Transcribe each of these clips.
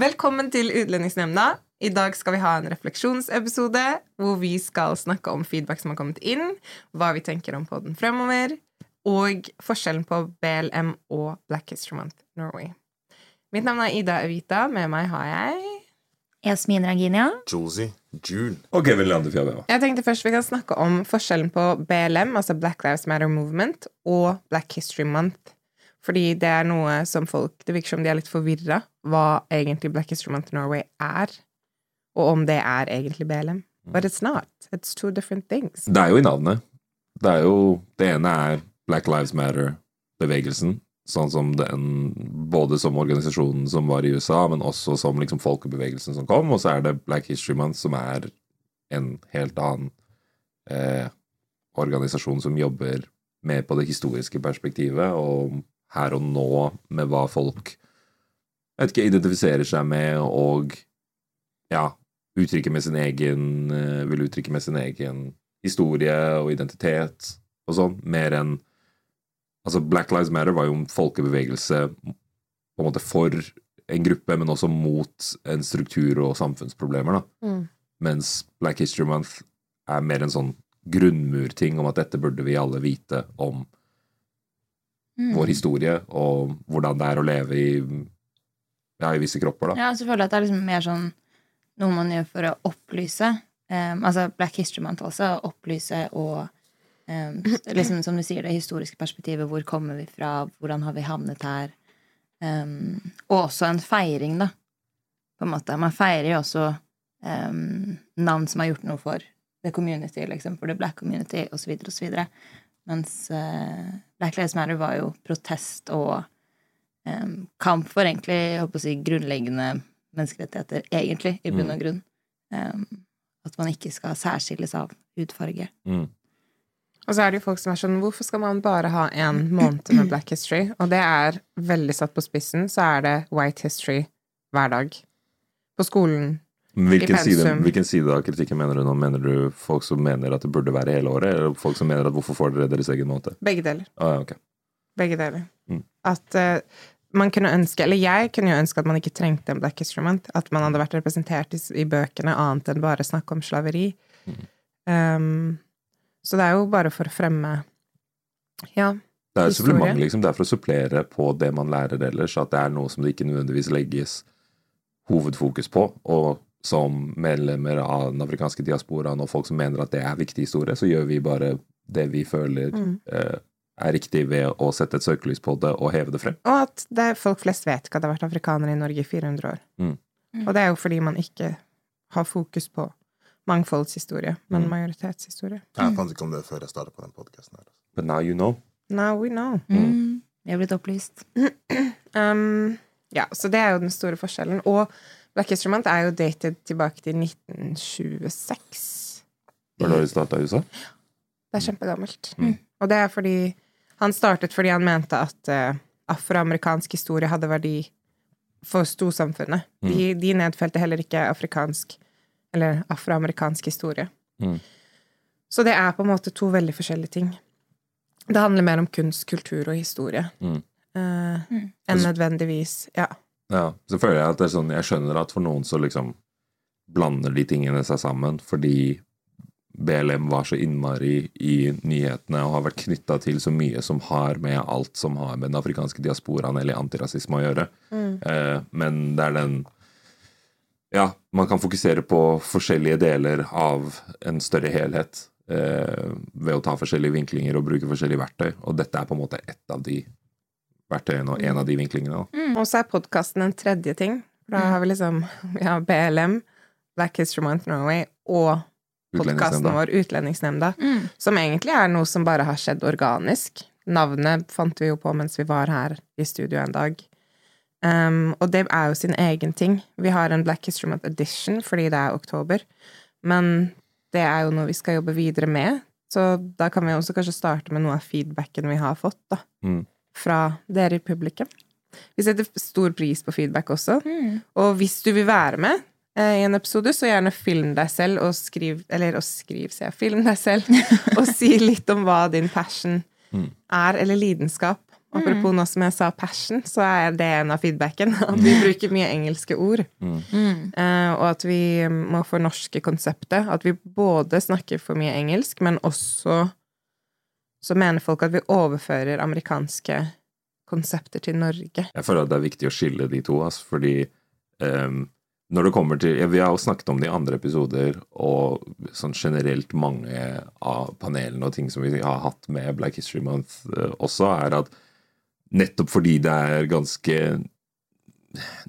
Velkommen til Utlendingsnemnda. I dag skal vi ha en refleksjonsepisode hvor vi skal snakke om feedback som har kommet inn, hva vi tenker om på den fremover, og forskjellen på BLM og Black History Month Norway. Mitt navn er Ida Evita. Med meg har jeg Yasmin Ranginia. Josie June. Og Kevin Leander Fjelløya. Jeg tenkte først vi kan snakke om forskjellen på BLM, altså Black Lives Matter Movement, og Black History Month. Fordi det er noe som folk Det virker som de er litt forvirra hva egentlig Black History Month Norway er, og om det er egentlig BLM. But it's not. It's two different things. Det er jo i navnet. Det er jo Det ene er Black Lives Matter-bevegelsen. Sånn som den Både som organisasjonen som var i USA, men også som liksom folkebevegelsen som kom. Og så er det Black History Month, som er en helt annen eh, organisasjon som jobber mer på det historiske perspektivet, og her og nå med hva folk jeg vet ikke, identifiserer seg med og ja, uttrykker med sin egen eh, Vil uttrykke med sin egen historie og identitet og sånn, mer enn Altså, Black Lives Matter var jo en folkebevegelse på en måte for en gruppe, men også mot en struktur og samfunnsproblemer, da. Mm. Mens Black History Month er mer en sånn grunnmurting om at dette burde vi alle vite om Mm. vår historie, og hvordan det er å leve i, ja, i visse kropper, da. Ja, så føler jeg at det er liksom mer sånn noe man gjør for å opplyse. Um, altså Black History Month også. Opplyse og um, liksom som du sier, det historiske perspektivet. Hvor kommer vi fra? Hvordan har vi havnet her? Um, og også en feiring, da. På en måte. Man feirer jo også um, navn som har gjort noe for the community, liksom, for the black community, osv., osv. Mens uh, Black Lives Matter var jo protest og um, kamp for egentlig jeg håper å si, grunnleggende menneskerettigheter, egentlig, i bunn og grunn. Um, at man ikke skal særskilles av hudfarge. Mm. Og så er det jo folk som er sånn Hvorfor skal man bare ha én måned med Black History? Og det er veldig satt på spissen, så er det White History hver dag. På skolen. Hvilken side, hvilken side av kritikken mener du nå? Mener du folk som mener at det burde være hele året, eller folk som mener at hvorfor får dere deres egen måte? Begge deler. Ah, ja, ok. Begge deler. Mm. At uh, man kunne ønske, eller jeg kunne jo ønske at man ikke trengte en Black History Month. At man hadde vært representert i, i bøkene annet enn bare snakk om slaveri. Mm. Um, så det er jo bare for å fremme Ja. Det er Historie. liksom. Det er for å supplere på det man lærer ellers. At det er noe som det ikke nødvendigvis legges hovedfokus på. Og som medlemmer av den afrikanske diasporaen og folk som mener at det er viktig historie, så gjør vi bare det vi føler Mm. eh, er riktig ved å sette et søkelys på det og heve det frem. Og at det er, folk flest vet ikke at det har vært afrikanere i Norge i 400 år. Mm. Og det er jo fordi man ikke har fokus på mangfoldshistorie, men Mm. majoritetshistorie. Jeg fant ikke om det før jeg startet på den podcasten her. But now you know. Now we know. Mm. Vi har blitt opplyst. Um, ja, så det er jo den store forskjellen. Og Black History Month er jo dated tilbake til 1926. Var det da de starta i USA? Det er kjempegammelt. Mm. Og det er fordi Han startet fordi han mente at uh, afroamerikansk historie hadde verdi for storsamfunnet. De, de nedfelte heller ikke afrikansk eller afroamerikansk historie. Mm. Så det er på en måte to veldig forskjellige ting. Det handler mer om kunst, kultur og historie Mm. uh, enn nødvendigvis Ja. Ja, så føler jeg at det er sånn Jeg skjønner at for noen så liksom blander de tingene seg sammen fordi BLM var så innmari i nyhetene og har vært knytta til så mye som har med alt som har med den afrikanske diasporaen eller antirasisme å gjøre. Eh, men det er den Ja, man kan fokusere på forskjellige deler av en større helhet eh, ved å ta forskjellige vinklinger og bruke forskjellige verktøy. Og dette er på en måte ett av de verktøyene og en av de vinklingene. Mm. Og så er podkasten en tredje ting. Da har vi liksom vi har BLM, Black History Month Norway og podkasten vår Utlendingsnemnda, som egentlig er noe som bare har skjedd organisk. Navnet fant vi jo på mens vi var her i studio en dag. Um, og det er jo sin egen ting. Vi har en Black History Month edition fordi det er oktober, men det er jo noe vi skal jobbe videre med. Så da kan vi også kanskje starte med noe av feedbacken vi har fått, da. Mm. Fra dere i publikum. Vi setter stor pris på feedback også. Og hvis du vil være med eh, i en episode, så gjerne film deg selv og skriv Eller og skriv, sier jeg. Film deg selv og si litt om hva din passion er, eller lidenskap. Apropos nå som jeg sa passion, så er det en av feedbacken. At vi bruker mye engelske ord. Eh, og at vi må fornorske konseptet. At vi både snakker for mye engelsk, men også så mener folk at vi overfører amerikanske konsepter til Norge. Jeg føler at det er viktig å skille de to, altså, fordi um, når det kommer til ja, Vi har jo snakket om det i andre episoder, og sånn generelt mange av panelene og ting som vi har hatt med Black History Month uh, også, er at nettopp fordi det er ganske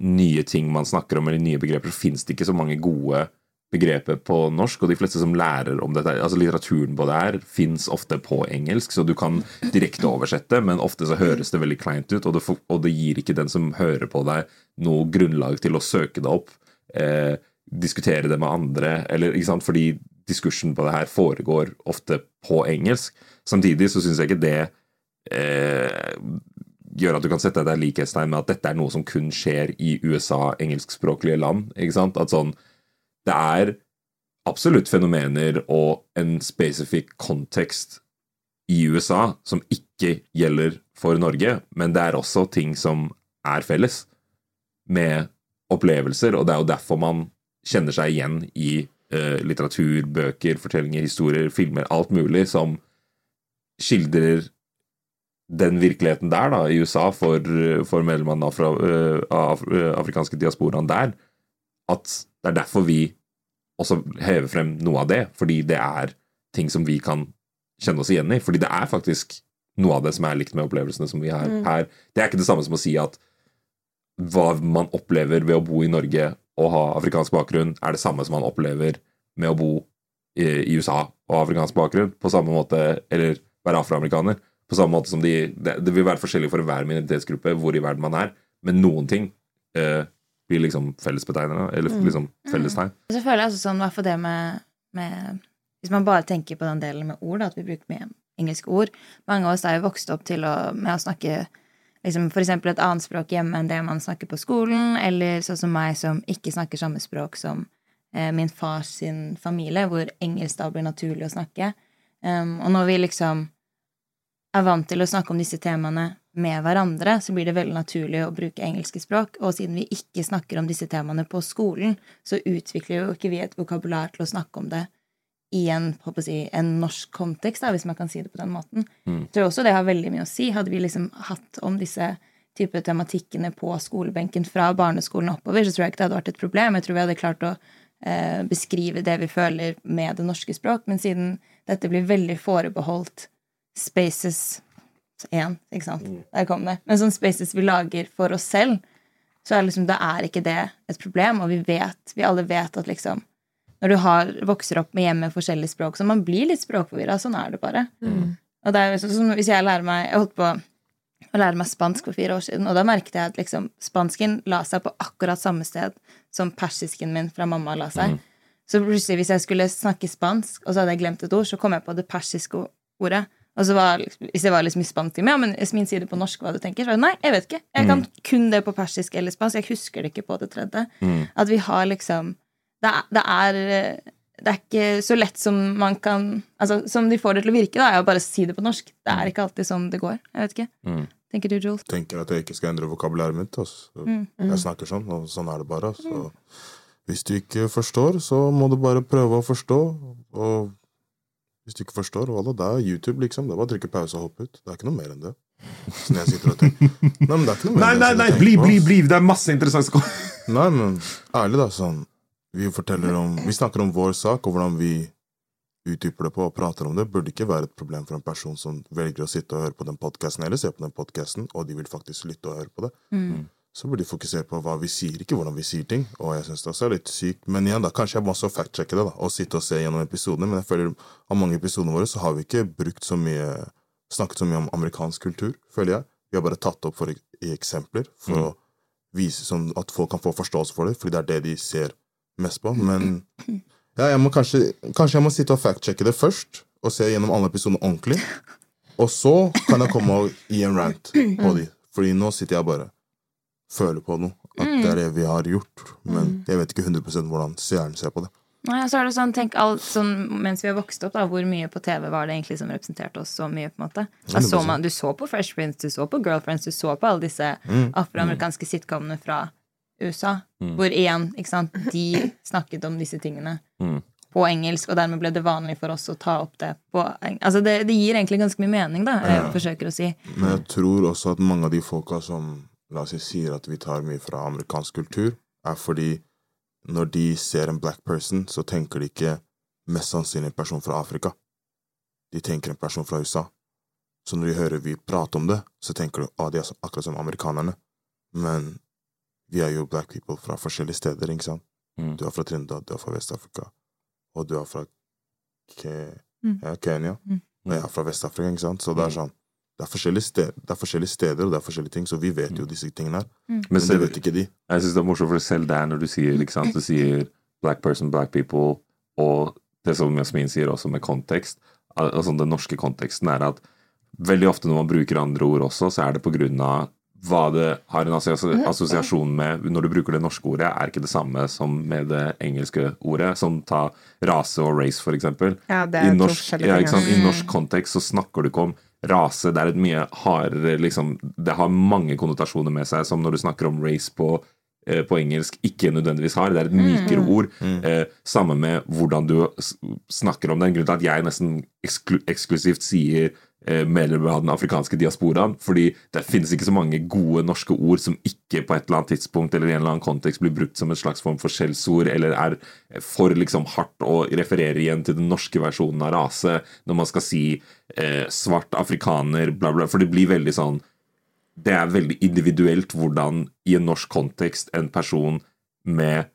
nye ting man snakker om, eller nye begreper, så fins det ikke så mange gode begreper på norsk, og de fleste som lærer om dette, altså litteraturen på det her, fins ofte på engelsk, så du kan direkte oversette, men ofte så høres det veldig kleint ut, og det, og det gir ikke den som hører på deg, noe grunnlag til å søke det opp, eh, diskutere det med andre, eller ikke sant, fordi diskursen på det her foregår ofte på engelsk. Samtidig så syns jeg ikke det eh, gjør at du kan sette deg likhetstegn med at dette er noe som kun skjer i USA, engelskspråklige land. ikke sant? At sånn, det er absolutt fenomener og en spesifikk kontekst i USA som ikke gjelder for Norge, men det er også ting som er felles med opplevelser, og det er jo derfor man kjenner seg igjen i eh, litteratur, bøker, fortellinger, historier, filmer, alt mulig som skildrer den virkeligheten der da, i USA for, for medlemmene av, fra- eh, eh, afrikanske diasporaen der, at det er derfor vi også hever frem noe av det, fordi det er ting som vi kan kjenne oss igjen i. Fordi det er faktisk noe av det som er likt med opplevelsene som vi har her. Det er ikke det samme som å si at hva man opplever ved å bo i Norge og ha afrikansk bakgrunn, er det samme som man opplever med å bo i, i USA og ha afrikansk bakgrunn, på samme måte, eller være afroamerikaner. På samme måte som de, det, det vil være forskjellig for hver minoritetsgruppe hvor i verden man er, men noen ting eh, blir liksom fellesbetegnere, eller liksom fellestegn. Mm. så føler jeg også sånn, hvert det med, med Hvis man bare tenker på den delen med ord, da, at vi bruker mye engelske ord Mange av oss er jo vokst opp til å, med å snakke liksom eksempel et annet språk hjemme enn det man snakker på skolen, eller sånn som meg som ikke snakker samme språk som eh, min fars sin familie, hvor engelsk da blir naturlig å snakke. Um, og når vi liksom er vant til å snakke om disse temaene med hverandre, så blir det veldig naturlig å bruke engelske språk. Og siden vi ikke snakker om disse temaene på skolen, så utvikler jo ikke vi et vokabular til å snakke om det i en, si, en norsk kontekst, da, hvis man kan si det på den måten. Jeg tror også det har veldig mye å si. Hadde vi liksom hatt om disse type tematikkene på skolebenken fra barneskolen oppover, så tror jeg ikke det hadde vært et problem. Jeg tror vi hadde klart å eh, beskrive det vi føler med det norske språk, men siden dette blir veldig forbeholdt spaces én, ikke sant. Der kom det. Men sånn spaces vi lager for oss selv, så er liksom, da er ikke det et problem, og vi vet, vi alle vet at liksom når du har, vokser opp med hjemme forskjellig språk, så man blir litt språkforvirra. Sånn er det bare. Og det er jo sånn som hvis jeg lærer meg Jeg holdt på å lære meg spansk for fire år siden, og da merket jeg at liksom, spansken la seg på akkurat samme sted som persisken min fra mamma la seg. Så plutselig, hvis jeg skulle snakke spansk, og så hadde jeg glemt et ord, så kom jeg på det persiske ordet. Og så var, Hvis jeg var liksom i spansk time, ja, men min sier det på norsk, hva du tenker? Så var det, nei, jeg vet ikke. Jeg kan kun det på persisk eller spansk. Jeg husker det ikke på det tredje. At vi har liksom det er, det er det er ikke så lett som man kan Altså, som de får det til å virke, da, er å bare si det på norsk. Det er ikke alltid sånn det går. Jeg vet ikke. Mm. Tenker du, Jules? tenker at jeg ikke skal endre vokabulæret mitt. Altså. Jeg snakker sånn, og sånn er det bare. Så hvis du ikke forstår, så må du bare prøve å forstå. Og Hvis du ikke forstår, voilà, det er YouTube, liksom. Det er bare å trykke pause og hoppe ut. Det er ikke noe mer enn det. Så jeg sitter og tenker Nei, men det er ikke noe mer Nei, nei, nei, bli, bli, bli! Det er masse interessant som kommer. Nei, men ærlig, da. Sånn, vi forteller om Vi snakker om vår sak, og hvordan vi utdyper det på og prater om det. Burde ikke være et problem for en person som velger å sitte og høre på den podkasten, eller se på den podkasten, og de vil faktisk lytte og høre på det. Så burde de fokusere på hva vi sier, ikke hvordan vi sier ting. Og jeg synes det også er litt sykt. Men igjen, da, kanskje jeg må også fact-sjekke det, da, og sitte og se gjennom episodene. Men jeg føler av mange episodene våre så har vi ikke brukt så mye snakket så mye om amerikansk kultur, føler jeg. Vi har bare tatt opp for, i eksempler for å vise sånn at folk kan få forståelse for det, fordi det er det de ser mest på. Men ja, jeg må kanskje, kanskje jeg må sitte og fact-sjekke det først, og se gjennom alle episodene ordentlig. Og så kan jeg komme og gi en rant på de. Fordi nå sitter jeg bare føler på noe. At det er det vi har gjort. Men jeg vet ikke 100 hvordan seeren ser på det. Nei, så er det sånn, tenk alt sånn, Mens vi har vokst opp, da, hvor mye på TV var det egentlig som representerte oss så mye? på en måte? Så man, Du så på Fresh Prince, du så på Girlfriends, du så på alle disse afroamerikanske sitcomene fra USA. Hvor igjen, ikke sant, de snakket om disse tingene på engelsk, og dermed ble det vanlig for oss å ta opp det på engelsk. Altså det, det gir egentlig ganske mye mening, da, jeg forsøker å si. Men jeg tror også at mange av de folka som la oss si, sier at vi tar mye fra amerikansk kultur, er fordi når de ser en black person, så tenker de ikke mest sannsynlig en person fra Afrika. De tenker en person fra USA. Så når de hører vi prate om det, så tenker de at de er akkurat som amerikanerne. Men vi er jo black people fra forskjellige steder, ikke sant? Mm. Du er fra Trinidad, du er fra Vest-Afrika, og du er fra Ke Mm. ja, Kenya. Mm. Og jeg er fra Vest-Afrika, ikke sant? Så det er sånn det er, forskjellige sted, det er forskjellige steder, og det er forskjellige ting, så vi vet jo disse tingene her. Men Men det vet ikke de. jeg synes det er morsomt, for selv der når du sier, ikke sant, du sier black person, black people, og det som Jasmin sier også med kontekst, al- altså den norske konteksten er at veldig ofte når man bruker andre ord også, så er det på grunn av hva det har en assosiasjon med når du bruker det norske ordet, er ikke det samme som med det engelske ordet. Som ta rase og race, for eksempel. Ja, det I er to norsk, ja. I norsk kontekst så snakker du ikke om rase. Det er et mye hardere liksom, Det har mange konnotasjoner med seg, som når du snakker om race på, eh, på engelsk, ikke nødvendigvis har. Det er et mykere ord. Eh, samme med hvordan du snakker om det. En grunn til at jeg nesten eksklu eksklusivt sier medlemmer av den afrikanske diasporaen. Fordi det finnes ikke så mange gode norske ord som ikke på et eller annet tidspunkt eller i en eller annen kontekst blir brukt som en slags form for skjellsord, eller er for liksom hardt å referere igjen til den norske versjonen av rase når man skal si eh, svart afrikaner, bla, bla. For det blir veldig sånn Det er veldig individuelt hvordan i en norsk kontekst en person med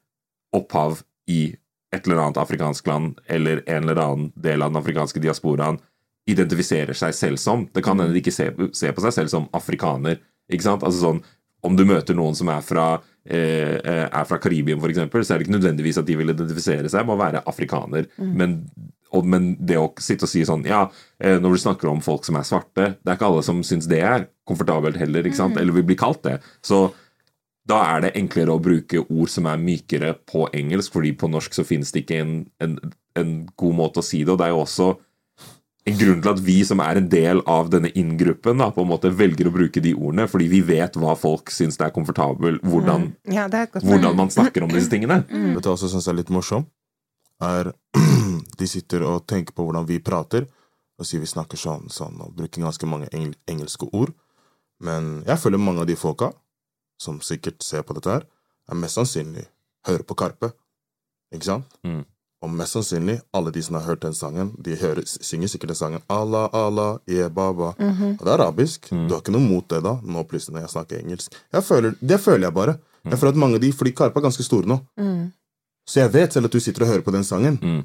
opphav i et eller annet afrikansk land eller en eller annen del av den afrikanske diasporaen identifiserer seg selv som. Det kan hende de ikke ser, ser på seg selv som afrikaner. Ikke sant? Altså sånn, Om du møter noen som er fra, eh, eh, er fra Karibien, eksempel, så er det ikke nødvendigvis at de vil identifisere seg med å være afrikaner. Men, og, men det å sitte og si sånn Ja, eh, når du snakker om folk som er svarte, det er ikke alle som syns det er komfortabelt heller, ikke sant? eller vil bli kalt det. Så da er det enklere å bruke ord som er mykere på engelsk, fordi på norsk så finnes det ikke en, en, en god måte å si det. Og det er jo også en grunn til at vi som er en del av denne inngruppen, da, på en måte velger å bruke de ordene, fordi vi vet hva folk syns det er komfortabel, hvordan, Ja, det er godt hvordan man snakker om disse tingene. Vet du hva jeg også syns er litt morsomt? Er de sitter og tenker på hvordan vi prater, og sier vi snakker sånn, sånn, og bruker ganske mange engel engelske ord. Men jeg føler mange av de folka som sikkert ser på dette her, er mest sannsynlig hører på Karpe. Ikke sant? Mm. Og mest sannsynlig, alle de som har hørt den sangen, de hører, synger sikkert den sangen Allah, Allah, yeah, baba. Og det er arabisk. Du har ikke noe mot det, da, nå plutselig når jeg snakker engelsk. Jeg føler, det føler jeg bare. Jeg føler at mange av de, Fordi Karpe er ganske store nå. Mm. Så jeg vet selv at du sitter og hører på den sangen. Mm.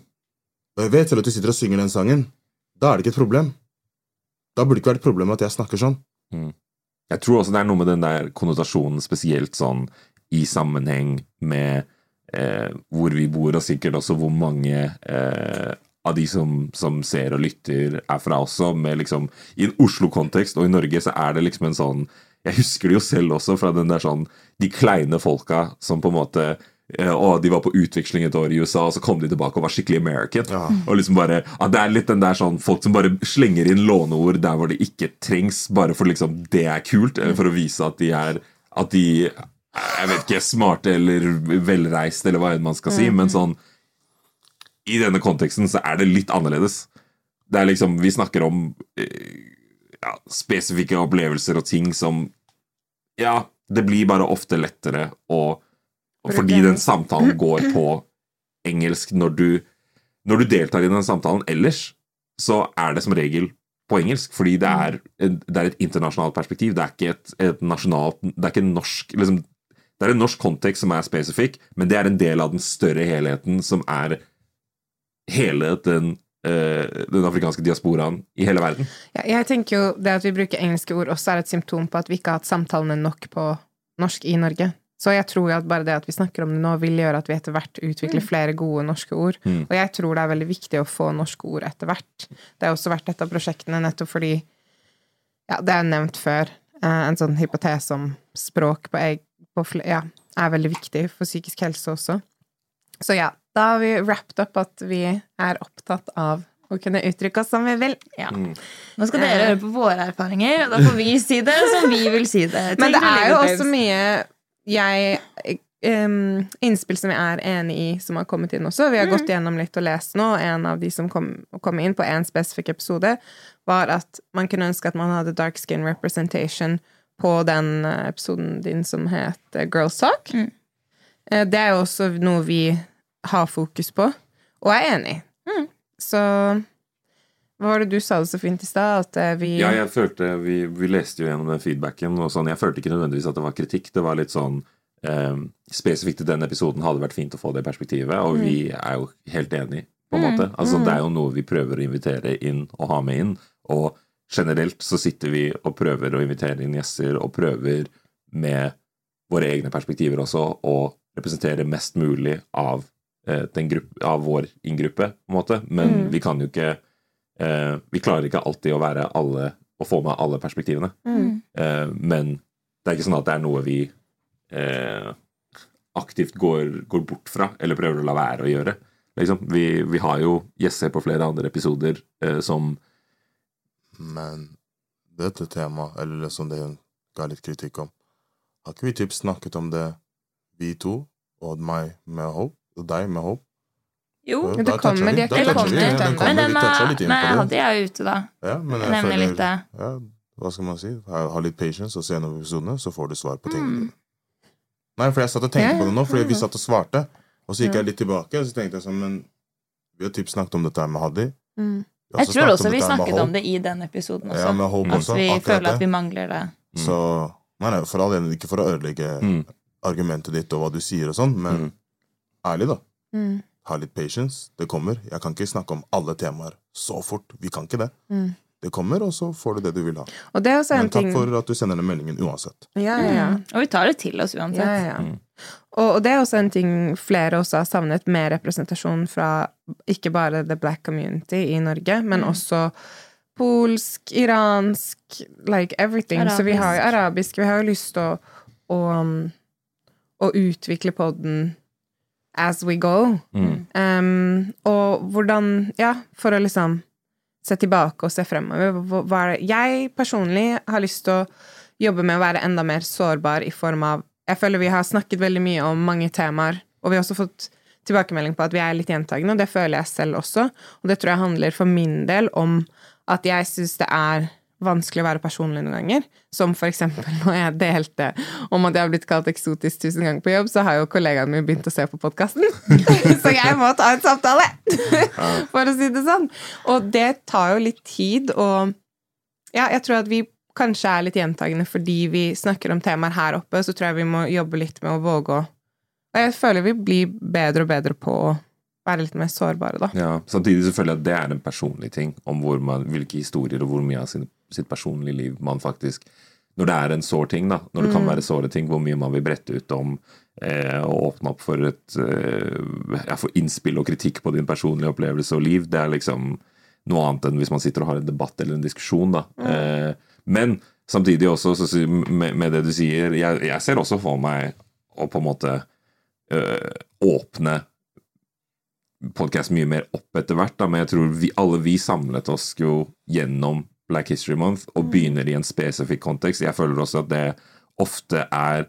Og jeg vet selv at du sitter og synger den sangen. Da er det ikke et problem. Da burde det ikke være et problem at jeg snakker sånn. Jeg tror også det er noe med den der konnotasjonen, spesielt sånn i sammenheng med hvor vi bor, og sikkert også hvor mange eh, av de som, som ser og lytter, er fra også. Med liksom, I en Oslo-kontekst og i Norge så er det liksom en sånn Jeg husker det jo selv også fra den der sånn De kleine folka som på en måte eh, å, de var på utveksling et år i USA, og så kom de tilbake og var skikkelig American. Ja. Og liksom bare, ja, Det er litt den der sånn folk som bare slenger inn låneord der hvor det ikke trengs, bare for liksom det er kult, eller for å vise at de er At de jeg vet ikke, smarte eller velreiste, eller hva enn man skal si. Men sånn I denne konteksten så er det litt annerledes. Det er liksom Vi snakker om eh, ja, spesifikke opplevelser og ting som Ja, det blir bare ofte lettere å Fordi den samtalen går på engelsk når du Når du deltar i den samtalen ellers, så er det som regel på engelsk, fordi det er, det er et internasjonalt perspektiv. Det er ikke et, et nasjonalt Det er ikke norsk liksom, Det er en norsk kontekst som er spesifikk, men det er en del av den større helheten som er hele den, eh, den afrikanske diasporaen i hele verden. Ja, jeg tenker jo det at vi bruker engelske ord også er et symptom på at vi ikke har hatt samtalene nok på norsk i Norge. Så jeg tror jo at bare det at vi snakker om det nå, vil gjøre at vi etter hvert utvikler flere gode norske ord. Mm. Og jeg tror det er veldig viktig å få norske ord etter hvert. Det har også vært et av prosjektene nettopp fordi Ja, det er nevnt før. eh, En sånn hypotese om språk på, fl- ja, er veldig viktig for psykisk helse også. Så ja, da har vi wrapped up at vi er opptatt av å kunne uttrykke oss som vi vil. Ja. Nå skal dere høre på våre erfaringer, og da får vi si det som vi vil si det. Men det er jo også mye jeg um, Innspill som jeg er enig i, som har kommet inn også. Vi har gått gjennom litt og lest nå. En av de som kom, kom inn på en spesifikk episode, var at man kunne ønske at man hadde dark skin representation på den eh, episoden din som het eh, Girls Talk. Mm. Eh, Det er jo også noe vi har fokus på, og er enig i. Mm. Så hva var det du sa det så fint i stad? At vi Ja, jeg følte Vi, vi leste jo gjennom den feedbacken, og sånn, jeg følte ikke nødvendigvis at det var kritikk. Det var litt sånn eh, Spesifikt i den episoden hadde det vært fint å få det perspektivet, og vi er jo helt enig, på en måte. Altså, Det er jo noe vi prøver å invitere inn og ha med inn. Og generelt så sitter vi og prøver å invitere inn gjester, og prøver med våre egne perspektiver også å representere mest mulig av, eh, den grupp- av vår inngruppe, på en måte. Men vi kan jo ikke eh, Vi klarer ikke alltid å være alle å få med alle perspektivene. Mm. Eh, men det er ikke sånn at det er noe vi eh, aktivt går, går bort fra, eller prøver å la være å gjøre. Liksom. Vi, vi har jo gjester på flere andre episoder eh, som Men dette temaet, eller liksom det hun ga litt kritikk om, har ikke vi typ snakket om det, vi to, og meg med Hope, og deg med Hope? Jo, Ja, det kommer, de er toucher kommet ut den ennå. kommer, men den det. Hadde jeg ute, da. Ja, men jeg Nevner litt det. Ja, hva skal man si? Ha, litt patience og se gjennom episodene, så får du svar på tingene Mm. Nei, for jeg satt og tenkte Ja. på det nå, fordi vi satt og svarte. Og så gikk Ja. jeg litt tilbake, og så tenkte jeg sånn, men vi har typ snakket om dette her med Haddy. Mm. Jeg tror også vi snakket om det i den episoden også. Ja, med At vi også. føler at vi mangler det. Mm. Så Nei, nei, for all del, ikke for å ødelegge Mm. argumentet ditt og hva du sier og sånn, men Mm. ærlig, da. Mm. Ha litt patience. Det kommer. Jeg kan ikke snakke om alle temaer så fort. Vi kan ikke det. Det kommer, og så får du det du vil ha. Og det er også Men takk ting for at du sender den meldingen uansett. Ja, ja, ja. Mm. Og vi tar det til oss uansett. ja, ja. Mm. Og, og det er også en ting flere også har savnet, med representasjon fra ikke bare the black community i Norge, men Mm. også polsk, iransk, like everything. Så vi har jo arabisk. Vi har jo lyst til å, å, um, å utvikle podden as we go. Mm. Um, og hvordan Ja, for å liksom se tilbake og se fremover. Er Jeg personlig har lyst til å jobbe med å være enda mer sårbar i form av Jeg føler vi har snakket veldig mye om mange temaer, og vi har også fått tilbakemelding på at vi er litt gjentagende, og det føler jeg selv også. Og det tror jeg handler for min del om at jeg syns det er vanskelig å være personlig noen ganger. Som for eksempel når jeg delte om at jeg har blitt kalt eksotisk tusen ganger på jobb, så har jo kollegaene mine begynt å se på podkasten. så jeg må ta en samtale! for å si det sånn. Og det tar jo litt tid, og ja, jeg tror at vi kanskje er litt gjentagende fordi vi snakker om temaer her oppe, så tror jeg vi må jobbe litt med å våge å Og jeg føler vi blir bedre og bedre på å være litt mer sårbare, da. Ja, Samtidig så føler jeg at det er en personlig ting, om man, hvilke historier og hvor mye av sin, sitt personlige liv man faktisk Når det er en sår ting, da, når det kan være såre ting, hvor mye man vil brette ut om eh, og åpne opp for et eh, ja, for innspill og kritikk på din personlige opplevelse og liv. Det er liksom noe annet enn hvis man sitter og har en debatt eller en diskusjon. da. Eh, men samtidig også, så, med, med det du sier, jeg, jeg ser også for meg å på en måte eh, åpne podkast mye mer opp etter hvert, da, men jeg tror vi, alle vi samlet oss jo gjennom Black History Month og begynner i en spesifikk kontekst. Jeg føler også at det ofte er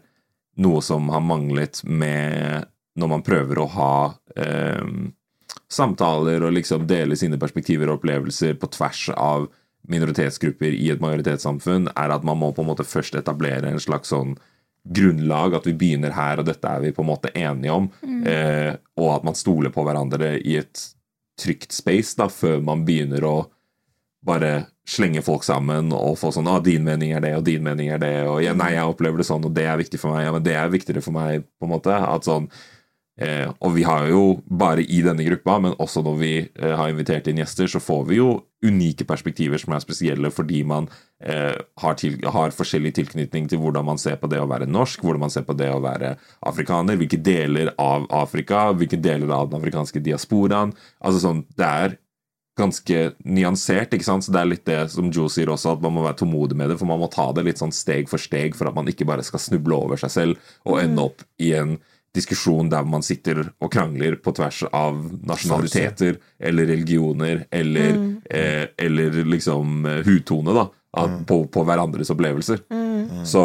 noe som har manglet med når man prøver å ha eh, samtaler og liksom dele sine perspektiver og opplevelser på tvers av minoritetsgrupper i et majoritetssamfunn, er at man må på en måte først etablere en slags sånn grunnlag, at vi begynner her, og dette er vi på en måte enige om, eh, og at man stoler på hverandre i et trygt space da, før man begynner å bare slenge folk sammen og få sånn ah, 'Din mening er det, og din mening er det', og ja, 'Nei, jeg opplever det sånn, og det er viktig for meg', ja, men det er viktigere for meg, på en måte. At sånn eh, Og vi har jo bare i denne gruppa, men også når vi eh, har invitert inn gjester, så får vi jo unike perspektiver som er spesielle fordi man eh, har, til, har forskjellig tilknytning til hvordan man ser på det å være norsk, hvordan man ser på det å være afrikaner, hvilke deler av Afrika, hvilke deler av den afrikanske diasporaen. Altså sånn, Det er ganske nyansert, ikke sant? så det er litt det som Joe sier også, at man må være tålmodig med det, for man må ta det litt sånn steg for steg for at man ikke bare skal snuble over seg selv og ende opp i en diskusjon der man sitter og krangler på tvers av nasjonaliteter eller religioner eller, eh, eller liksom eh, hudtone, da. At, på, på hverandres opplevelser. Så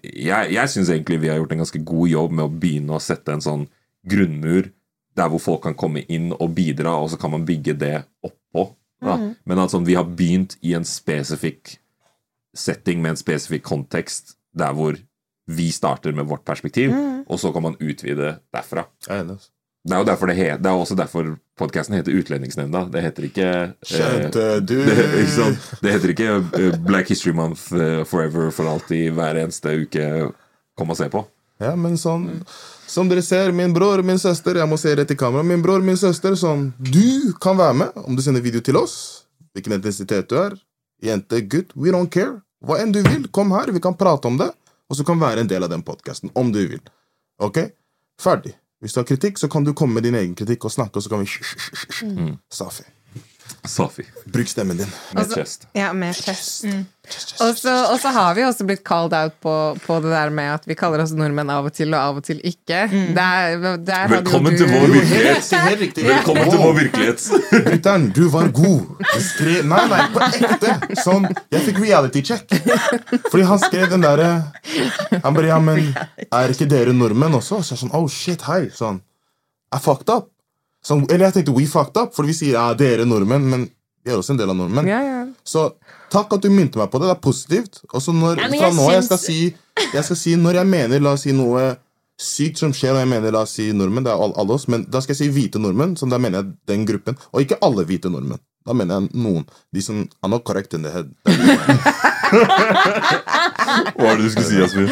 jeg, jeg syns egentlig vi har gjort en ganske god jobb med å begynne å sette en sånn grunnmur der hvor folk kan komme inn og bidra, og så kan man bygge det oppå. Da. Men at sånn, vi har begynt i en spesifikk setting med en spesifikk kontekst, der hvor vi starter med vårt perspektiv, og så kan man utvide derfra. Jeg er altså. Det er jo derfor det, det er også derfor podkasten heter Utlendingsnemnda. Det heter ikke eh, du? det, ikke sant? det heter ikke eh, Black History Month eh, forever for alltid hver eneste uke. Kom og se på. Ja, men sånn Som dere ser, min bror min søster Jeg må se rett i kamera. Min bror min søster, sånn Du kan være med om du sender video til oss. Hvilken etnisitet du er. Jente, gutt. We don't care. Hva enn du vil. Kom her, vi kan prate om det. Og så kan være en del av den podkasten. Om du vil. Ok? Ferdig. Hvis du har kritikk, så kan du komme med din egen kritikk og snakke, og så kan vi Safi. Safi. Bruk stemmen din. Med chest. Ja, med chest. Og så og så har vi også blitt called out på, på det der med at vi kaller oss nordmenn av og til, og av og til ikke. Der, der hadde jo Velkommen du- til vår virkelighet. Velkommen til vår virkelighet. Brutter'n, du var god. Du skrev Nei, nei, på ekte. Sånn, jeg fikk reality check. Fordi han skrev den derre Han bare Ja, men er ikke dere nordmenn også? Så jeg sånn, oh shit, hei. Sånn, I fucked up. Sånn, eller jeg tenkte we fucked up, for vi sier ja, dere nordmenn, men vi er også en del av nordmenn. Ja, ja. Så takk at du minte meg på det. Det er positivt. Og så når, Ja, fra jeg nå jeg skal si Jeg skal si når jeg mener La oss si noe sykt som skjer, og jeg mener la oss si nordmenn, det er all- alle oss, men da skal jeg si hvite nordmenn, så da mener jeg den gruppen. Og ikke alle hvite nordmenn. Da mener jeg noen. De som er not correct in the head. Hva er det du skulle si, Jasmin?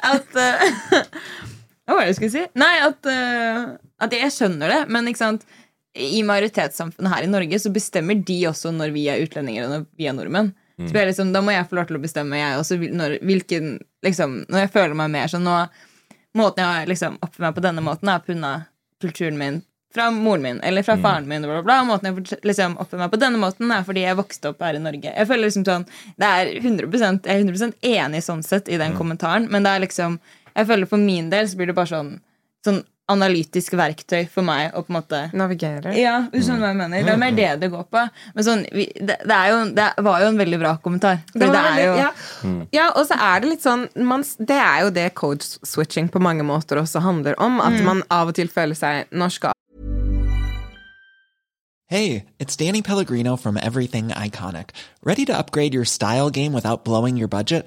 At eh, Hva var det jeg skulle si? Nei, at, uh, at jeg skjønner det, men ikke sant i majoritetssamfunnet her i Norge så bestemmer de også når vi er utlendinger og når vi er nordmenn. Så blir liksom, Da må jeg få lov til å bestemme, jeg også, når, hvilken, liksom, når jeg føler meg mer sånn nå, Måten jeg liksom oppført meg på denne måten, er pga. kulturen min fra moren min eller fra faren min. Bla, bla, bla. Måten jeg liksom, oppfører meg på denne måten, er fordi jeg vokste opp her i Norge. Jeg føler liksom sånn, det er 100%, Jeg er 100% enig sånn sett i den kommentaren, men det er liksom jeg føler For min del så blir det bare sånn, sånn analytisk verktøy for meg å på en måte Navigere? ja, du skjønner hva jeg mener. Det er mer det det går på. Men sånn, vi, det, det, er jo, det var jo en veldig bra kommentar. For Det er veldig- jo ja. ja, og så er det litt sånn man, Det er jo det code switching på mange måter også handler om. At man av og til føler seg norsk Hey, it's Danny Pellegrino from Everything Iconic. Ready to upgrade your style game without blowing your budget?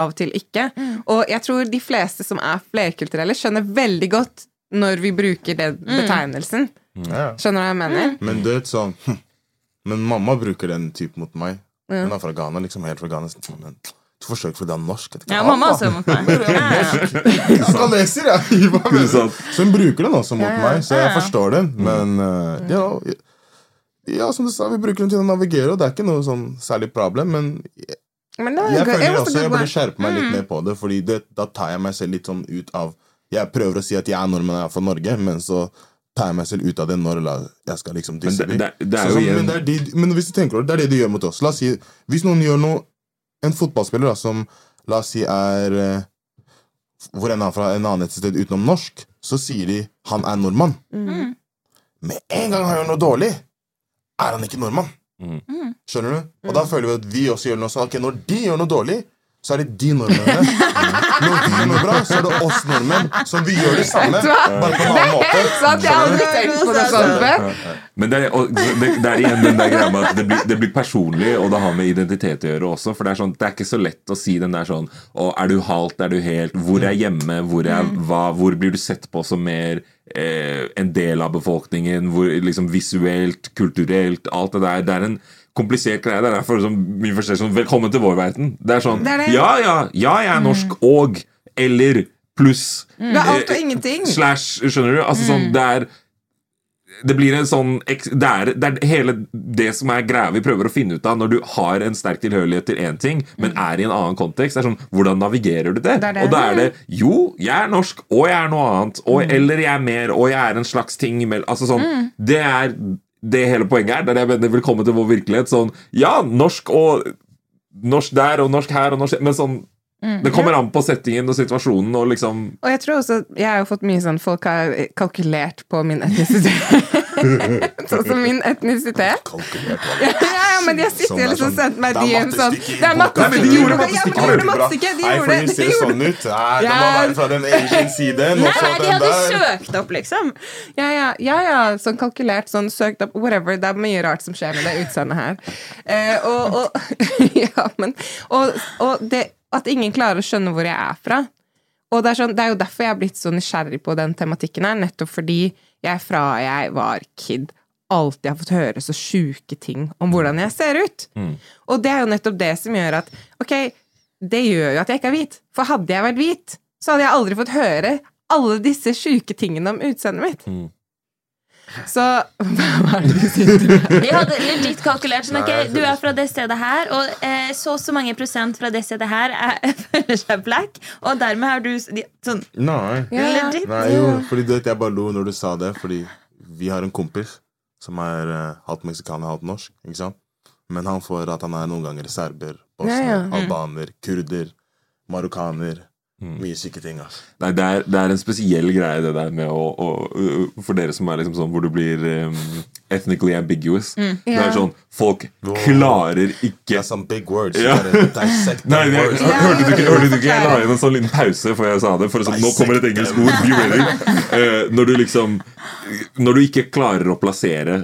Av og til ikke. Og jeg tror de fleste som er flerkulturelle, skjønner veldig godt når vi bruker den betegnelsen. Mm. Skjønner du hva jeg mener? Men du vet sånn hm. Men mamma bruker den type mot meg. Ja. Hun er fra Ghana, liksom helt fra Ghana. sånn, Men du forsøker fordi det er norsk. Ja, mamma «Ah, også mot meg. Jeg er jeg! Hva mener du? Så hun bruker den også mot Ja, ja. meg, så jeg Ja, ja. forstår den. Men uh, ja, ja, som du sa, vi bruker den til å navigere, og det er ikke noe sånn særlig problem. Men Men det var jeg føler også jeg burde skjerpe meg litt Mm. mer på det, Fordi det, da tar jeg meg selv litt sånn ut av Jeg prøver å si at jeg er nordmann, jeg er fra Norge, men så tar jeg meg selv ut av det når jeg skal liksom disse sånn, men, de, men hvis du tenker over det, det er det de gjør mot oss. La oss si, Hvis noen gjør noe En fotballspiller da, som la oss si er eh, Hvor enn han er fra, en annen et sted utenom norsk, så sier de 'han er nordmann'. Mm. Med en gang han gjør noe dårlig, er han ikke nordmann. Mm. Skjønner du? Og da føler vi at vi også gjør noe sånn. Ok, Når de gjør noe dårlig, så er det de nordmennene. Når vi gjør noe bra, så er det oss nordmenn. Så vi gjør det samme, bare på en annen måte. Sant! Jeg har aldri tenkt på det sånn før. Men det er, og det, det er igjen den der greia med at det blir, det blir personlig, og det har med identitet å gjøre også. For det er, sånn, det er ikke så lett å si den der sånn å, Er du halt? er du helt? Hvor er hjemme? Hvor, er, hva, hvor blir du sett på som mer eh, en del av befolkningen? Hvor, liksom Visuelt, kulturelt, alt det der. Det er en komplisert greie. Det er derfor vi forstår sånn Velkommen til vår verden. Det er sånn Det er det. Ja, ja, ja, jeg er norsk, og Eller pluss. Det er alt og eh, ingenting. Slash, skjønner du? Altså sånn, det er det blir en sånn det er, det er hele det som er greia vi prøver å finne ut av når du har en sterk tilhørighet til én ting, men er i en annen kontekst. Det er sånn, Hvordan navigerer du det? Det det. Og da er det jo, jeg er norsk, og jeg er noe annet. Og, Eller jeg er mer, og jeg er en slags ting imellom. Altså sånn, Det er det hele poenget er. Er det jeg mener velkommen til vår virkelighet. Sånn, ja, norsk og Norsk der og norsk her og norsk Men sånn Det kommer an på settingen og situasjonen og liksom Og jeg tror også, jeg har jo fått mye sånn Folk har kalkulert på min etnisitet. sånn som min etnisitet. Kalkulert, Ja, ja, men de har sittet og er liksom sånn- sendt meg det DM sånn Det er mattestykke. Nei, de gjorde Ja, mattestykke. de gjorde Bra. mattestykke. De Nei, gjorde for det. de gjorde sånn ut. Nei, det må være fra den egen siden, Nei, nei, de hadde der. søkt opp, liksom. Ja, ja, ja, ja, sånn kalkulert, sånn søkt opp, whatever. Det er mye rart som skjer med det utseendet her. Uh, og, og, ja, men, og, og det, at ingen klarer å skjønne hvor jeg er fra. Og det er, sånn, det er jo derfor jeg har blitt så nysgjerrig på den tematikken her, nettopp fordi jeg fra jeg var kid alltid har fått høre så sjuke ting om hvordan jeg ser ut. Og det er jo nettopp det som gjør at Ok, det gjør jo at jeg ikke er hvit. For hadde jeg vært hvit, så hadde jeg aldri fått høre alle disse sjuke tingene om utseendet mitt. Så hva er det du sitter med? Vi hadde legit kalkulert sånn, ok, Du er fra det stedet her, og eh, så og så mange prosent fra det stedet her er, føler seg black, og dermed har du sånn Nei. Ja. legit. Nei, jo, fordi du vet, jeg bare lo når du sa det, fordi vi har en kompis som er uh, halvt meksikaner, halvt norsk, ikke sant? Men han får at han er noen ganger serber, bosnier, Ja, ja. albaner, kurder, marokkaner. Mye syke ting, altså. Nei, det er, det er en spesiell greie, det der med å, å For dere som er liksom sånn hvor du blir um, ethnically ambiguous. Det er sånn Folk Wow. klarer ikke That's some big words. Ja. Nei, jeg, words. Yeah. hørte du ikke? Hørte du ikke? Jeg la inn en sånn liten pause før jeg sa det. For sånn, nå kommer et engelsk ord. Be ready. Uh, når du liksom Når du ikke klarer å plassere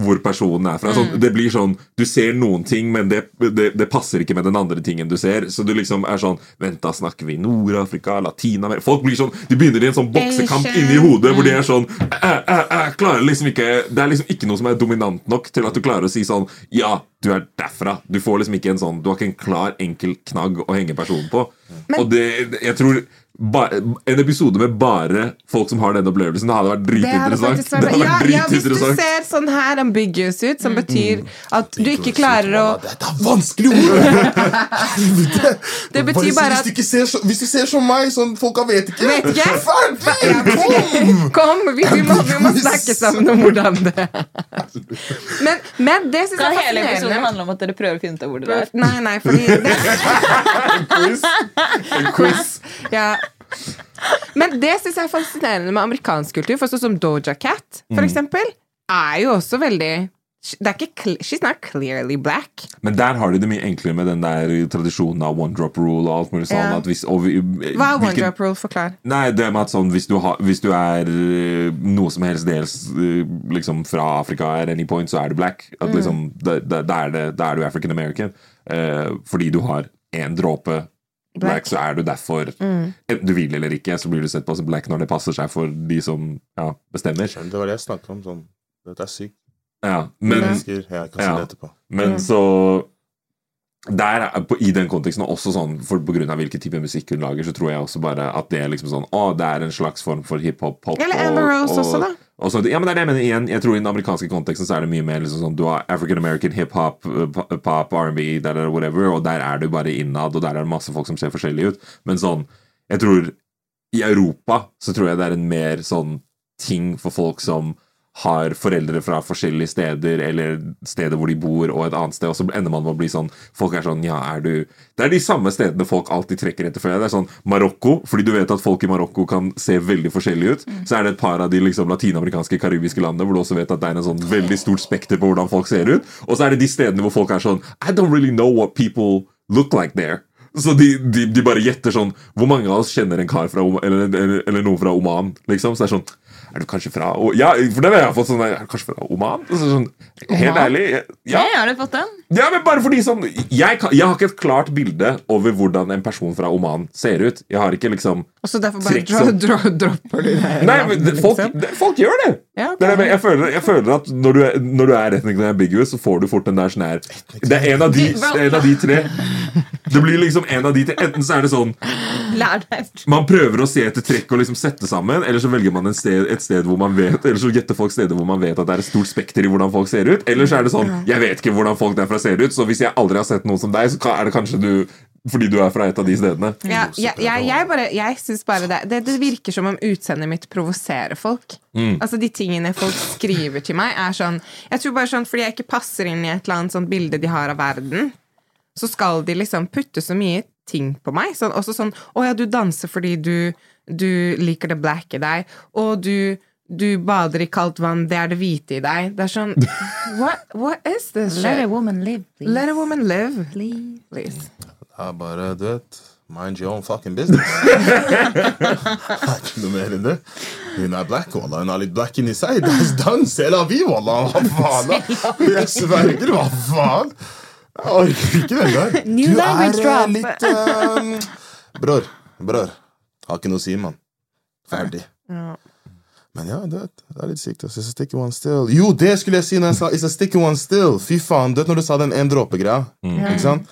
hvor personen er fra. Sånn, det blir sånn Du ser noen ting, men det, det, det passer ikke med den andre tingen du ser. Så du liksom er sånn Vent, da snakker vi Nord-Afrika, Latin-Amerika Folk blir sånn De begynner i en sånn boksekamp inni hodet hvor de er sånn «Æ, æ, æ», klarer liksom ikke Det er liksom ikke noe som er dominant nok til at du klarer å si sånn Ja, du er derfra. Du får liksom ikke en sånn Du har ikke en klar, enkel knagg å henge personen på. Og det Jeg tror En episode med bare folk som har den opplevelsen, det hadde vært Det hadde dritinteressant. vært Det ja, vært ja, hvis du ser sånn her ambiguous ut, som betyr at du ikke klarer å Dette er vanskelig ord! Det betyr bare at- du ikke ser så, hvis du ser som meg, sånn folka vet ikke Vet ikke? Ferdig! Kom! Vi, vi, må, vi må snakke sammen om hvordan det er. Men, men det syns jeg er fascinerende. hele episoden handle om at dere prøver å finne ut av hvor dere er? Nei, nei, fordi det, Quiz. En quiz. ja. Men det syns jeg er fascinerende med amerikansk kultur. For sånn som Doja Cat, for eksempel, er jo også veldig det er ikke, She's not clearly black. Men der har de det mye enklere med den der tradisjonen av one drop rule og alt mulig sånn. yeah. Hvis, og vi, Hva er one hvilken- drop rule? Forklar. Nei, det med at sånn Hvis du, har, hvis du er eh, noe som helst dels eh, liksom fra Afrika at any point, så er du black. At liksom, da, da, da, er det, da er du African American. Uh, fordi du har én dråpe black, så er du derfor mm. du vil eller ikke, så blir du sett på som black når det passer seg for de som ja, bestemmer. Det var det jeg snakket om. Sånn. Dette er sykt. Ja, men, jeg kan Ja. det men så der, er- på, I den konteksten, og også sånn for på grunn av hvilken type musikk hun lager, så tror jeg også bare at det er liksom sånn Å, det er en slags form for hiphop. pop, Eller Amber Rose og- også, da. Sånt. ja, men det er det jeg mener igjen. Jeg tror I den amerikanske konteksten så er det mye mer liksom sånn Du har African American hiphop, uh, pop, R&B, er whatever, og der er du bare innad, og der er det masse folk som ser forskjellige ut. Men sånn Jeg tror I Europa så tror jeg det er en mer sånn ting for folk som har foreldre fra forskjellige steder, eller steder hvor de bor, og et annet sted, og så ender man med å bli sånn Folk er sånn Ja, er du Det er de samme stedene folk alltid trekker etter. Det er sånn Marokko, fordi du vet at folk i Marokko kan se veldig forskjellige ut. Så er det et par av de liksom latinamerikanske, karibiske landene hvor du også vet at det er en sånn veldig stort spekter på hvordan folk ser ut. Og så er det de stedene hvor folk er sånn I don't really know what people look like there. Så de, de, de bare gjetter sånn Hvor mange av oss kjenner en kar fra eller, eller, eller noen fra Oman? Liksom, så det er sånn Er du kanskje fra O- Ja, for den har jeg fått sånn Er du kanskje fra Oman? Så sånn, helt Oman? ærlig ja. Hey, har du fått den? ja, men bare fordi sånn jeg, jeg har ikke et klart bilde over hvordan en person fra Oman ser ut. Jeg har ikke liksom Og så derfor bare dro, dro, dro, dropper du det? Nei, men det, folk, liksom. det, folk gjør det! Ja, okay. det er, jeg, føler, jeg føler at når du er, når du er ethnically ambiguous, så får du fort den der sånn her Det er en av de, en av de tre. Det blir liksom en av de tre. Enten så er det sånn man prøver å se etter trekk og liksom sette sammen, eller så velger man en sted, et sted hvor man vet Eller så gjetter folk steder hvor man vet at det er et stort spekter i hvordan folk ser ut. Eller så er det sånn Jeg vet ikke hvordan folk derfra ser ut, så hvis jeg aldri har sett noen som deg, så er det kanskje du fordi du er fra et av de stedene. Ja, jeg, jeg, jeg, bare, jeg synes bare det, det Det virker som om utseendet mitt provoserer folk. Altså De tingene folk skriver til meg, er sånn Jeg tror bare sånn Fordi jeg ikke passer inn i et eller annet sånn bilde de har av verden, så skal de liksom putte så mye ting på meg. Sånn, også sånn Å ja, du danser fordi du, du liker det black i deg, og du du bader i kaldt vann, det er det hvite i deg. Det er sånn What, what is this Let a woman live, please. Let a woman live. Please. Please. Det er bare, du vet Mind your own fucking business. Det er ikke noe mer enn det. Hun er black, wallah. Hun har litt black inni seg. Dans, dans, c'est la vie, wallah. Hva faen? da? Jeg sverger, hva faen? Jeg orker ikke den der. New Du language er eh, drop. litt um... Bror. Bror. Har ikke noe å si, mann. Ferdig. Ja. Men ja, det, det er litt sykt. It's a sticky one still. Jo, det skulle jeg si når jeg sa It's a sticky one still. Fy faen. Du vet når du sa den en dråpe-greia? Ikke sant?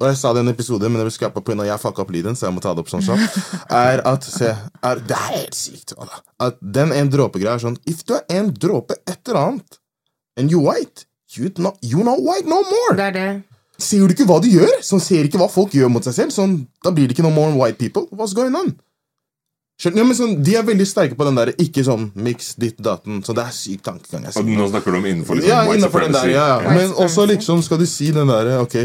Og jeg sa det i en episode, men jeg ble en av jeg fucka opp lyden, så jeg må ta det opp sånn kjapt. Er at se, er, Det er helt sykt. At den en dråpe-greia er sånn If du er en dråpe et eller annet, and you white, you not, you not white no more. Det er det. Ser du ikke hva du gjør? Sånn ser ikke hva folk gjør mot seg selv. Sånn, da blir det ikke noe more white people. What's going on? Ja, men sånn, de er veldig sterke på den der ikke sånn mix ditt daten. Så det er syk tankegang. jeg sier. nå snakker du om innenfor liksom, Ja, white innenfor den der, ja. Ja. Men også liksom skal du si den derre Ok,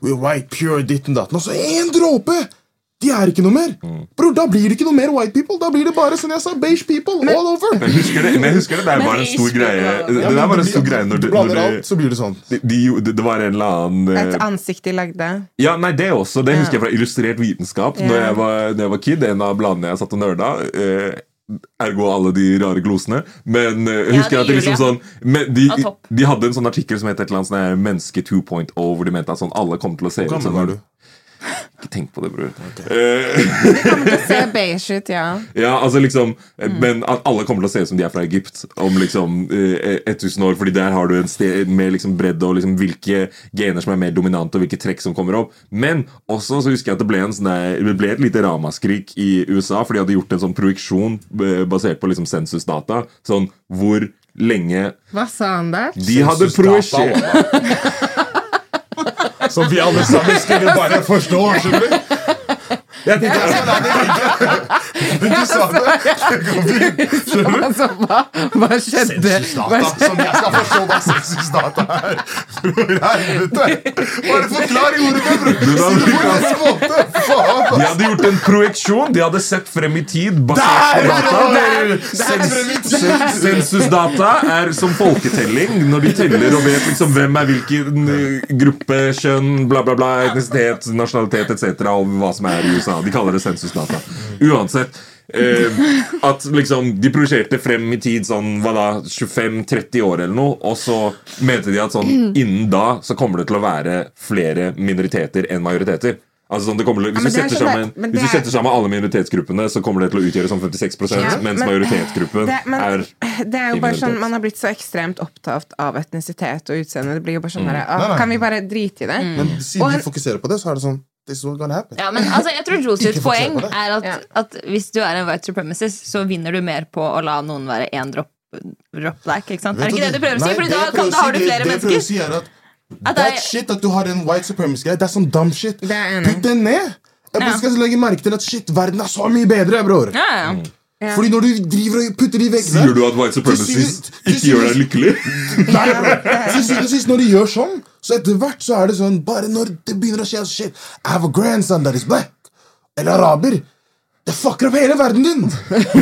we're white, pure, ditten datten. Og så én dråpe! De er ikke noe mer! Bror, Da blir det ikke noe mer white people. Da blir det bare som jeg sa, beige people all over. Men husker det, men husker det er bare en stor greie Det er bare en stor greie når, Du blander alt, så blir det sånn. de, de, det, det var en eller annen Et eh, ansikt de lagde. Ja, nei, det også. Det husker jeg fra Illustrert vitenskap. Yeah. Når, jeg var, når jeg var kid, en av bladene jeg satt og nerda. Eh, ergo alle de rare glosene. Men uh, Ja, husker jeg at det liksom sånn men de, de hadde en sånn artikkel som het et eller annet sånn Menneske 2.0, hvor de mente at sånn alle kom til å se ut som sånn? Ikke tenk på det, bror. Eh, å se beige ut, ja. Ja, altså liksom Men alle kommer til å se ut som de er fra Egypt om liksom eh, 1000 år. Fordi der har du en sted med liksom bredde og liksom hvilke gener som er mer dominante, og hvilke trekk som kommer opp. Men også så husker jeg at det ble, en sånn det ble et lite ramaskrik i USA, for de hadde gjort en sånn projeksjon eh, basert på liksom sensusdata. Sånn hvor lenge Hva sa han der? De hadde projisert Som vi alle sammen skulle bare forstå, skjønner du? Jeg tenkte jeg skal la det ligge. Men du sa det. Skjønner du? Altså, hva, hva skjedde? Sensusdata. Som jeg skal forstå hva sensusdata er. Bror, helvete. Bare forklar i ordet, du. Faen, De hadde gjort en projeksjon. De hadde sett frem i tid basert på data. Sensusdata er som folketelling, når de teller og vet liksom hvem er hvilken eh, gruppe, kjønn, bla, bla, bla, etnisitet, nasjonalitet etc. og hva som er i USA. De kaller det sensusdata. Uansett. Eh, at liksom De prosjekterte frem i tid sånn hva da 25-30 år eller noe, og så mente de at sånn innen da så kommer det til å være flere minoriteter enn majoriteter. Altså, sånn, det til- hvis, ja, du det er setter sammen, det- hvis du er- setter sammen alle minoritetsgruppene, så kommer det til å utgjøre sånn 56 Ja, mens men- majoritetsgruppen det, men, er det er jo bare sånn. Man har blitt så ekstremt opptatt av etnisitet og utseende. Det blir jo bare sånn Mm. der, å, Nei, nei. Kan vi bare drite i det? Men siden Og de fokuserer på det, så er det sånn This is gonna happen. Ja, men altså, jeg tror fokuser poeng er at, Ja. at hvis du er en white supremacist, så vinner du mer på å la noen være én drop, drop black. Ikke sant? Vet Er det ikke det du prøver å si? Nei, Fordi da, kan, da har du flere det- mennesker. det jeg prøver å si er at At That shit at du har en white supremacist guy, det er sånn dumb shit. Putt den ned! Jeg ja. skal legge merke til at shit, verden er så mye bedre, bror. Ja, ja. Ja. Fordi når du driver og putter de veggene Sier du at white supremacists ikke gjør deg lykkelig? Nei. Til syvende og sist, når de gjør sånn, så etter hvert så er det sånn Bare når det begynner å skje shit I have a grandson that is black. Eller araber. Det fucker opp hele verden din!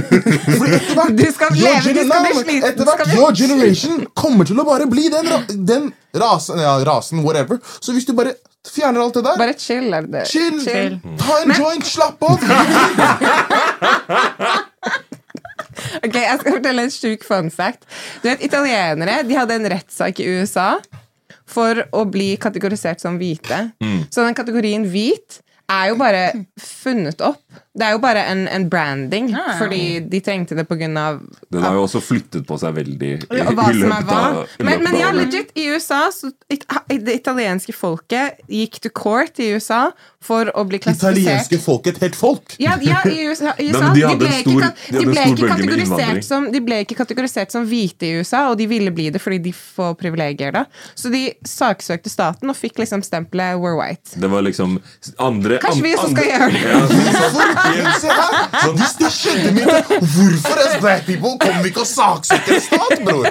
Fordi etter hvert Du skal your leve, du skal bli sliten, Etter hvert, your generation kommer til å bare bli den, ra den rasen, ja, rasen, whatever. Så hvis du bare fjerner alt det der Bare chill. Er det. Chill! Ta en joint, slapp av! Ok, Jeg skal fortelle en sjuk fun fact. Du vet, Italienere de hadde en rettssak i USA for å bli kategorisert som hvite. Så den kategorien hvit er jo bare funnet opp. Det er jo bare en, en branding, Ja. fordi de trengte det av Den har jo også flyttet på seg veldig i, hva i løpet hva. av i Men, men ja, legit, i USA så, it, Det italienske folket gikk to court i USA for å bli klassifisert Italienske folket et helt folk! ja, ja, i USA, i USA de ble en ikke, stor- de ble ikke bølge med innvandring. kategorisert som, de ble ikke kategorisert som hvite i USA, og de ville bli det fordi de får privilegier da. Så de saksøkte staten og fikk liksom stempelet 'we're white'. Det var liksom andre Kanskje vi også andre- skal gjøre det? Ja, Se her! Hvis det skjedde med Hvorfor as black people kommer vi ikke og saksøker en stat, bror?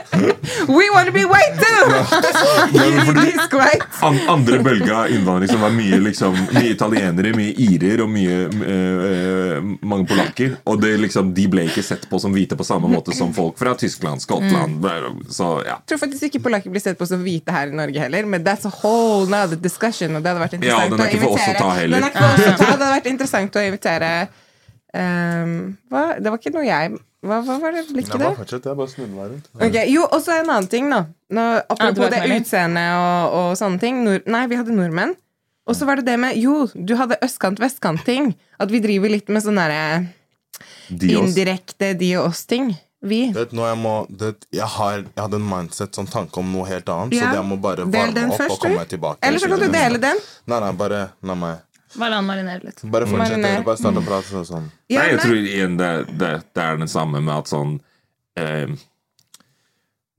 We want to be white too! fordi- white. an, andre bølge av innvandring som var mye, liksom, mye italienere, mye irer og mye uh, mange polakker. Og det, liksom, de ble ikke sett på som hvite på samme måte som folk fra Tyskland, Skottland Så ja. Jeg tror faktisk ikke polakker blir sett på som hvite her i Norge heller, men that's a whole nother discussion. Og det hadde vært Ja, interessant den er å ikke for oss å invitere ta heller. Den er ikke for oss å ta. Det hadde vært interessant å invitere ehm, hva? Det var ikke noe jeg Hva, hva var det blikket der? fortsett, jeg bare snudde meg rundt. Okay, Jo, og så en annen ting, da. Nå, apropos det utseendet og, og sånne ting. Nord nei, vi hadde nordmenn. Og så var det det med Jo, du hadde østkant-vestkant-ting. At vi driver litt med sånn derre De indirekte de og oss-ting. Vi. Vet, jeg, må, vet, jeg, har, jeg hadde en mindset, sånn tanke om noe helt annet, Ja. så jeg må bare varme opp først, og komme du. meg tilbake. Eller så kan du dele den. Nei, nei, bare la meg Bare la den marinere litt. Bare fortsett. Bare start å prate så- sånn. Ja, Nei, jeg tror igjen det, det, det er det samme med at sånn eh,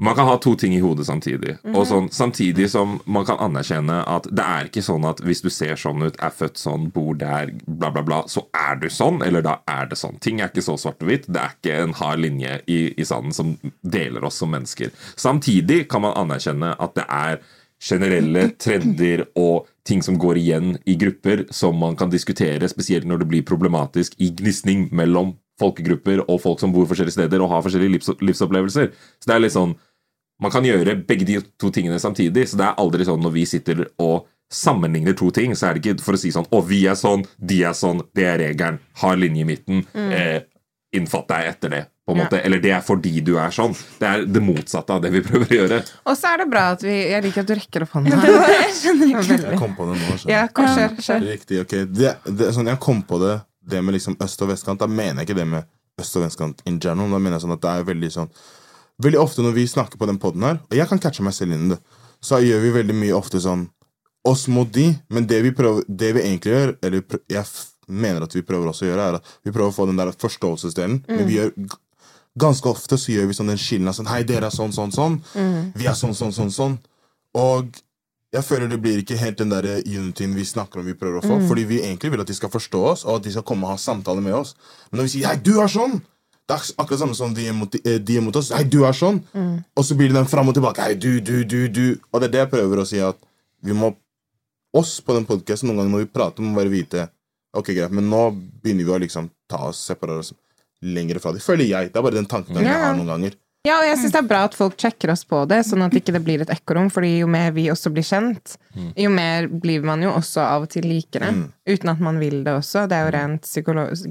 Man kan ha to ting i hodet samtidig. Mhm. Og sånn, samtidig som man kan anerkjenne at det er ikke sånn at hvis du ser sånn ut, er født sånn, bor der, bla, bla, bla, så er du sånn, eller da er det sånn. Ting er ikke så svart og hvitt. Det er ikke en hard linje i, i sanden som deler oss som mennesker. Samtidig kan man anerkjenne at det er generelle trender og ting som går igjen i grupper, som man kan diskutere, spesielt når det blir problematisk i gnisning mellom folkegrupper og folk som bor forskjellige steder og har forskjellige livs livsopplevelser. Så det er litt sånn Man kan gjøre begge de to tingene samtidig, så det er aldri sånn når vi sitter og sammenligner to ting, så er det ikke for å si sånn Å, vi er sånn, de er sånn, det er regelen. Har linje i midten. Eh, innfatt deg etter det. På en Ja. måte. Eller det er fordi du er sånn. Det er det motsatte av det vi prøver å gjøre. Og så er det bra at vi Jeg liker at du rekker opp hånda. Jeg skjønner ikke. Jeg kom på det nå. Ja, kjør. kjør. Riktig. ok det, det, sånn, Jeg kom på det Det med liksom øst og vestkant. Da mener jeg ikke det med øst og vestkant in general. Da mener jeg sånn at det er veldig sånn Veldig ofte når vi snakker på den poden her, og jeg kan catche meg selv inn i det, så gjør vi veldig mye ofte sånn oss mot de, men det vi, prøver, det vi egentlig gjør, eller jeg mener at vi prøver også å gjøre, er at vi prøver å få den der forståelsesdelen, men vi gjør Ganske ofte så gjør vi sånn den skillen av sånn Hei, dere er sånn, sånn, sånn. Vi er sånn, sånn, sånn, sånn. Og jeg føler det blir ikke helt den der unityen vi snakker om vi prøver å få. Fordi vi egentlig vil at de skal forstå oss, og at de skal komme og ha samtale med oss. Men når vi sier 'hei, du er sånn', det er akkurat samme som de er mot, eh, de er mot oss. 'Hei, du er sånn'. Og så blir det den fram og tilbake. 'Hei, du, du, du, du'. Og det er det jeg prøver å si, at vi må Oss på den podkasten noen ganger når vi prater, må bare vite Ok, greit, men nå begynner vi å liksom ta oss, separere oss lenger fra dem. Føler jeg. Det er bare den tanken jeg har noen ganger. Ja, og jeg syns det er bra at folk sjekker oss på det, sånn at ikke det blir et ekkorom. Fordi jo mer vi også blir kjent, jo mer blir man jo også av og til likere. Uten at man vil det også. Det er jo rent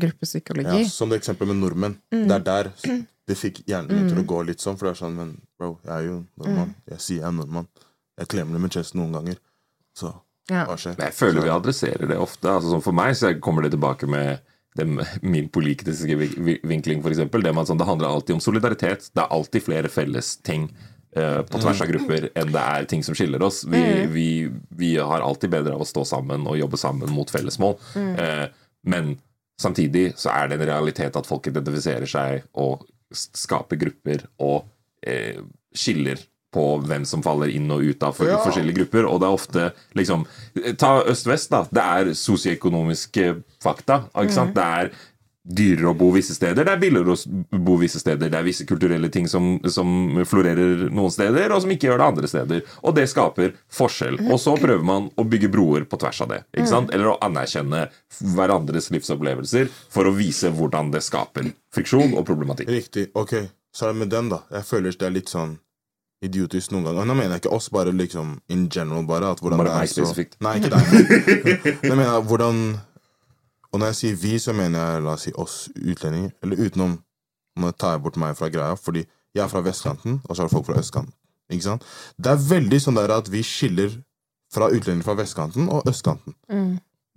gruppepsykologi. Ja, som det eksempelet med nordmenn. Det er der det fikk hjernen min til å gå litt sånn. For det er sånn, men bro, jeg er jo nordmann. Jeg sier jeg er nordmann. Jeg klemmer det med chest noen ganger. Så Ja. Men jeg føler vi adresserer det ofte. Altså, for meg så kommer det tilbake med det, min politiske vi- vi- vinkling, f.eks. Det, sånn, det handler alltid om solidaritet. Det er alltid flere felles ting uh, på tvers av grupper enn det er ting som skiller oss. Vi, vi, vi har alltid bedre av å stå sammen og jobbe sammen mot felles mål. Eh, men samtidig så er det en realitet at folk identifiserer seg og skaper grupper og uh, skiller på hvem som faller inn og ut av for, Ja. forskjellige grupper. Og det er ofte liksom Ta øst-vest, da. Det er sosioøkonomiske fakta. Ikke sant? Det er dyrere å bo visse steder, det er billigere å bo visse steder. Det er visse kulturelle ting som, som florerer noen steder, og som ikke gjør det andre steder. Og det skaper forskjell. Og så prøver man å bygge broer på tvers av det. Ikke sant? Eller å anerkjenne hverandres livsopplevelser for å vise hvordan det skaper friksjon og problematikk. Riktig. Ok, så er det med den, da. Jeg føler det er litt sånn idiotisk noen ganger. Og nå mener jeg ikke oss, bare liksom in general, bare. At hvordan Bare det er så... spesifikt. Nei, ikke deg. Nå mener jeg hvordan Og når jeg sier vi, så mener jeg la oss si oss utlendinger. Eller utenom Nå tar jeg bort meg fra greia, fordi jeg er fra vestkanten, og så er det folk fra østkanten. Ikke sant? Det er veldig sånn der at vi skiller fra utlendinger fra vestkanten og østkanten.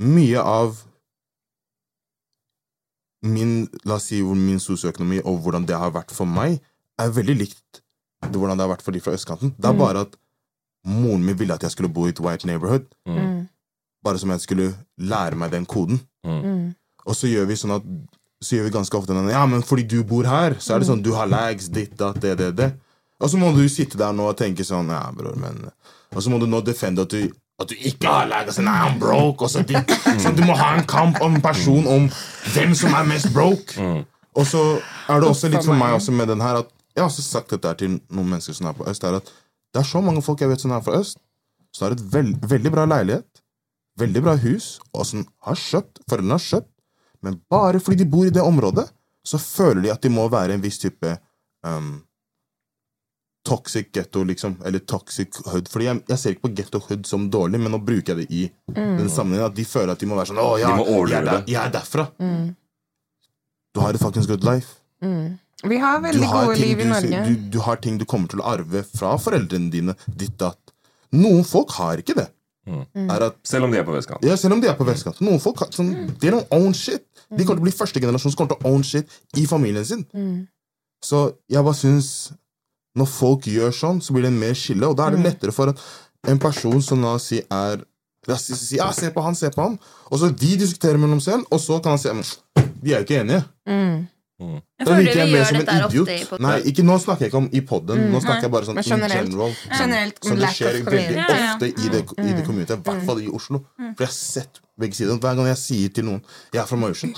Mye av min, la oss si, min sosioøkonomi og hvordan det har vært for meg, er veldig likt hvordan det har vært for de fra østkanten. Det er bare at moren min ville at jeg skulle bo i et white neighborhood. Bare som jeg skulle lære meg den koden. Og så gjør vi sånn at Så gjør vi ganske ofte den Ja, men fordi du bor her, så er det sånn du har lags, ditt, datt, det, det, det. Og så må du sitte der nå og tenke sånn Ja, bror, men Og så må du nå defende at du at du ikke har lag. Altså, nei, I'm broke. Og så, de, så du må ha en kamp om en person om hvem som er mest broke. Og så er det også litt for meg også med den her at Jeg har også sagt dette til noen mennesker som er på øst, er at det er så mange folk jeg vet som er fra øst, som har et veld, veldig bra leilighet, veldig bra hus, og som har kjøpt, foreldrene har kjøpt, men bare fordi de bor i det området, så føler de at de må være en viss type um, toxic ghetto, liksom, eller toxic hood. Fordi jeg, jeg ser ikke på ghetto hood som dårlig, men nå bruker jeg det i den sammenhengen at de føler at de må være sånn Å, ja, De jeg, er der, jeg er derfra. Du har et fuckings good life. Vi har veldig har, gode ting liv i du, Norge. du, du har ting du kommer til å arve fra foreldrene dine. Ditt datt. Noen folk har ikke det. Er at, Selv om de er på vestkanten. ja, selv om de er på vestkanten. Noen folk har, sånn, They don't own shit. De kommer til å bli første generasjon som kommer til å own shit i familien sin. Så jeg bare syns Når folk gjør sånn, så blir det mer skille, og da er det lettere for at en person som la oss si er La sier ja, se på han, se på han. Og så de diskuterer mellom selv, og så kan han si de Vi er jo ikke enige. Jeg føler vi gjør dette her ofte i podden. Nei, ikke, nå snakker jeg ikke om i poden. Nå snakker jeg bare sånn generelt, in general. general. Generelt sånn, det skjer veldig veldig community. ofte i det, i det community, i hvert fall i Oslo. For jeg har sett begge sider. Hver gang jeg sier til noen Jeg er fra Majorstuen.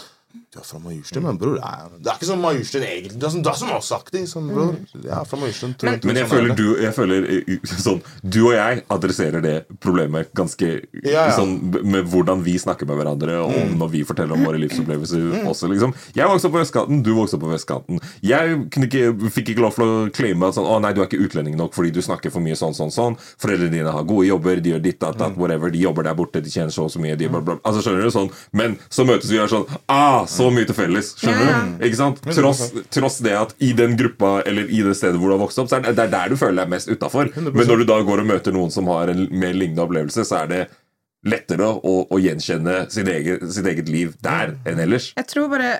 Er fra Majorstuen, men bror, det er, det ikke sånn Majorstuen egentlig. Du er, sånn, du er som oss-aktig. Sånn, bror. Er fra Majorstuen. Men, Men jeg sånn er føler, du, jeg føler eh, sånn Du og jeg adresserer det problemet ganske Ja, ja. sånn med hvordan vi snakker med hverandre, og når vi forteller om våre livsopplevelser også, liksom. Jeg vokste opp på vestkanten, du vokste opp på vestkanten. Jeg ikke, fikk ikke lov til å claime at sånn, å nei, du er ikke utlending nok fordi du snakker for mye sånn, sånn, sånn. Foreldrene dine har gode jobber, de gjør ditt, datt, dat, whatever. De jobber der borte, de tjener så og så mye. De, bla, bla. Altså, skjønner du? Sånn. Men så møtes vi og er sånn Ah, så mye til felles. Skjønner du? Ikke sant? Tross, tross det at i den gruppa eller i det stedet hvor du har vokst opp, så er det, det er der du føler deg mest utafor. Men når du da går og møter noen som har en mer lignende opplevelse, så er det lettere å, å gjenkjenne sin eget, sitt eget liv der enn ellers. Jeg tror bare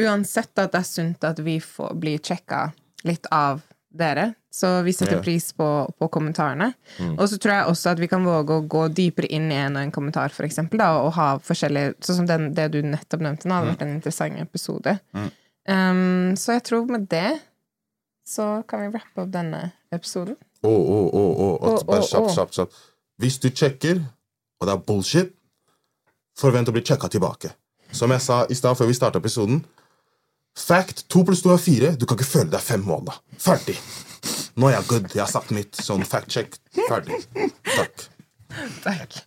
uansett at det er sunt at vi får bli sjekka litt av dere. Så vi setter pris på, på kommentarene. Mm. Og så tror jeg også at vi kan våge å gå dypere inn i en og en kommentar, for eksempel, da, og ha forskjellige Sånn som den, det du nettopp nevnte nå, Mm. hadde vært en interessant episode. Um, så jeg tror med det så kan vi rappe opp denne episoden. Å, å, å, å. Å, Bare kjapt, kjapt, kjapt. Hvis du sjekker, og det er bullshit, forvent å bli sjekka tilbake. Som jeg sa i stad før vi starta episoden Fact to pluss to er fire. Du kan ikke føle deg fem måneder. Ferdig. Nå er jeg good. Jeg har sagt mitt. Sånn fact check. Ferdig. Takk. Takk.